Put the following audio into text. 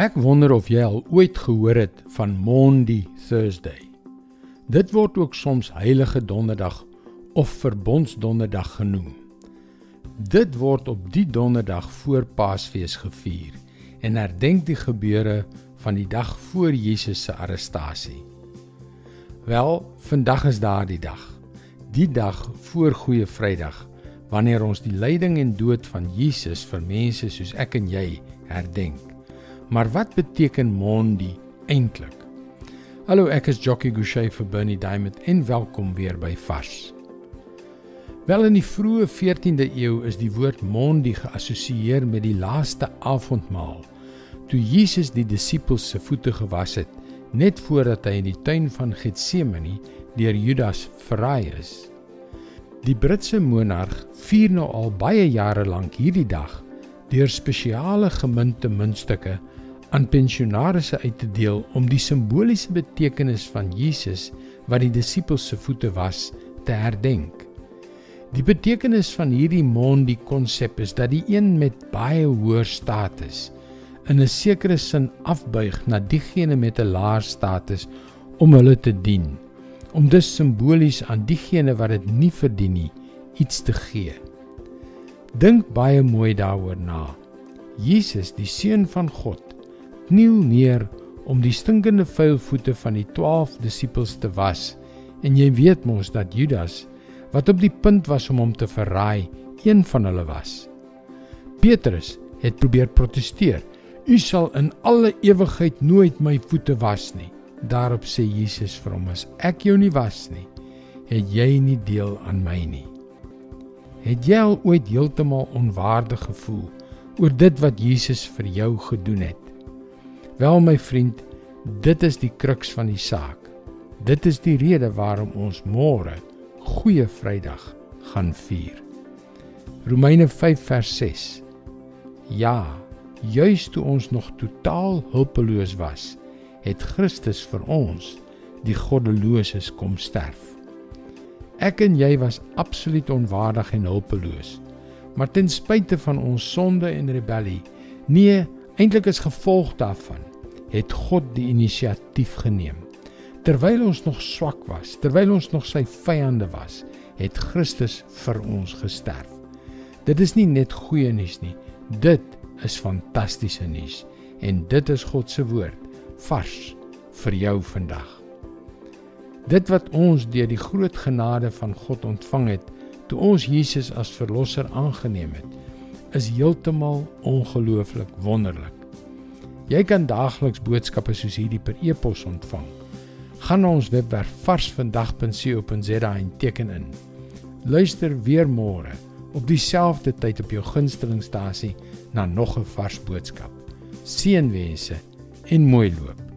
Ek wonder of jy al ooit gehoor het van Maundy Thursday. Dit word ook soms Heilige Donderdag of Verbondsdonderdag genoem. Dit word op die donderdag voor Paasfees gevier en herdenk die gebeure van die dag voor Jesus se arrestasie. Wel, vandag is daardie dag. Die dag voor Goeie Vrydag wanneer ons die lyding en dood van Jesus vir mense soos ek en jy herdenk. Maar wat beteken Mondi eintlik? Hallo, ek is Jockey Gouchee vir Bernie Diamond en welkom weer by Vars. Wel in die vroeë 14de eeu is die woord Mondi geassosieer met die laaste avondmaal, toe Jesus die disippels se voete gewas het net voordat hy in die tuin van Getsemane deur Judas verraai is. Die Britse monarg vier nou al baie jare lank hierdie dag deur spesiale gemunte muntstukke aan pensionaarsse uit te deel om die simboliese betekenis van Jesus wat die disippels se voete was te herdenk. Die betekenis van hierdie mondi konsep is dat die een met baie hoër status in 'n sekere sin afbuig na diegene met 'n laer status om hulle te dien, om dus simbolies aan diegene wat dit nie verdien nie iets te gee. Dink baie mooi daaroor na. Jesus, die seun van God, kniel neer om die stinkende vuil voete van die 12 disippels te was. En jy weet mos dat Judas, wat op die punt was om hom te verraai, een van hulle was. Petrus het probeer proteseer. U sal in alle ewigheid nooit my voete was nie. Daarop sê Jesus vir hom: "As ek jou nie was nie, het jy nie deel aan my nie." Het jy al ooit heeltemal onwaardig gevoel oor dit wat Jesus vir jou gedoen het? Wel my vriend, dit is die kruks van die saak. Dit is die rede waarom ons môre Goeie Vrydag gaan vier. Romeine 5 vers 6. Ja, juis toe ons nog totaal hulpeloos was, het Christus vir ons, die goddeloses, kom sterf. Ek en jy was absoluut onwaardig en hulpeloos. Maar ten spyte van ons sonde en rebellie, nee, eintlik is gevolg daarvan, het God die inisiatief geneem. Terwyl ons nog swak was, terwyl ons nog sy vyande was, het Christus vir ons gesterf. Dit is nie net goeie nuus nie, dit is fantastiese nuus en dit is God se woord vars vir jou vandag. Dit wat ons deur die groot genade van God ontvang het toe ons Jesus as verlosser aangeneem het, is heeltemal ongelooflik wonderlik. Jy kan daagliks boodskappe soos hierdie per e-pos ontvang. Gaan na ons webwerf varsvandag.co.za en teken in. Luister weer môre op dieselfde tyd op jou gunstelingstasie na nog 'n vars boodskap. Seënwense en mooi loop.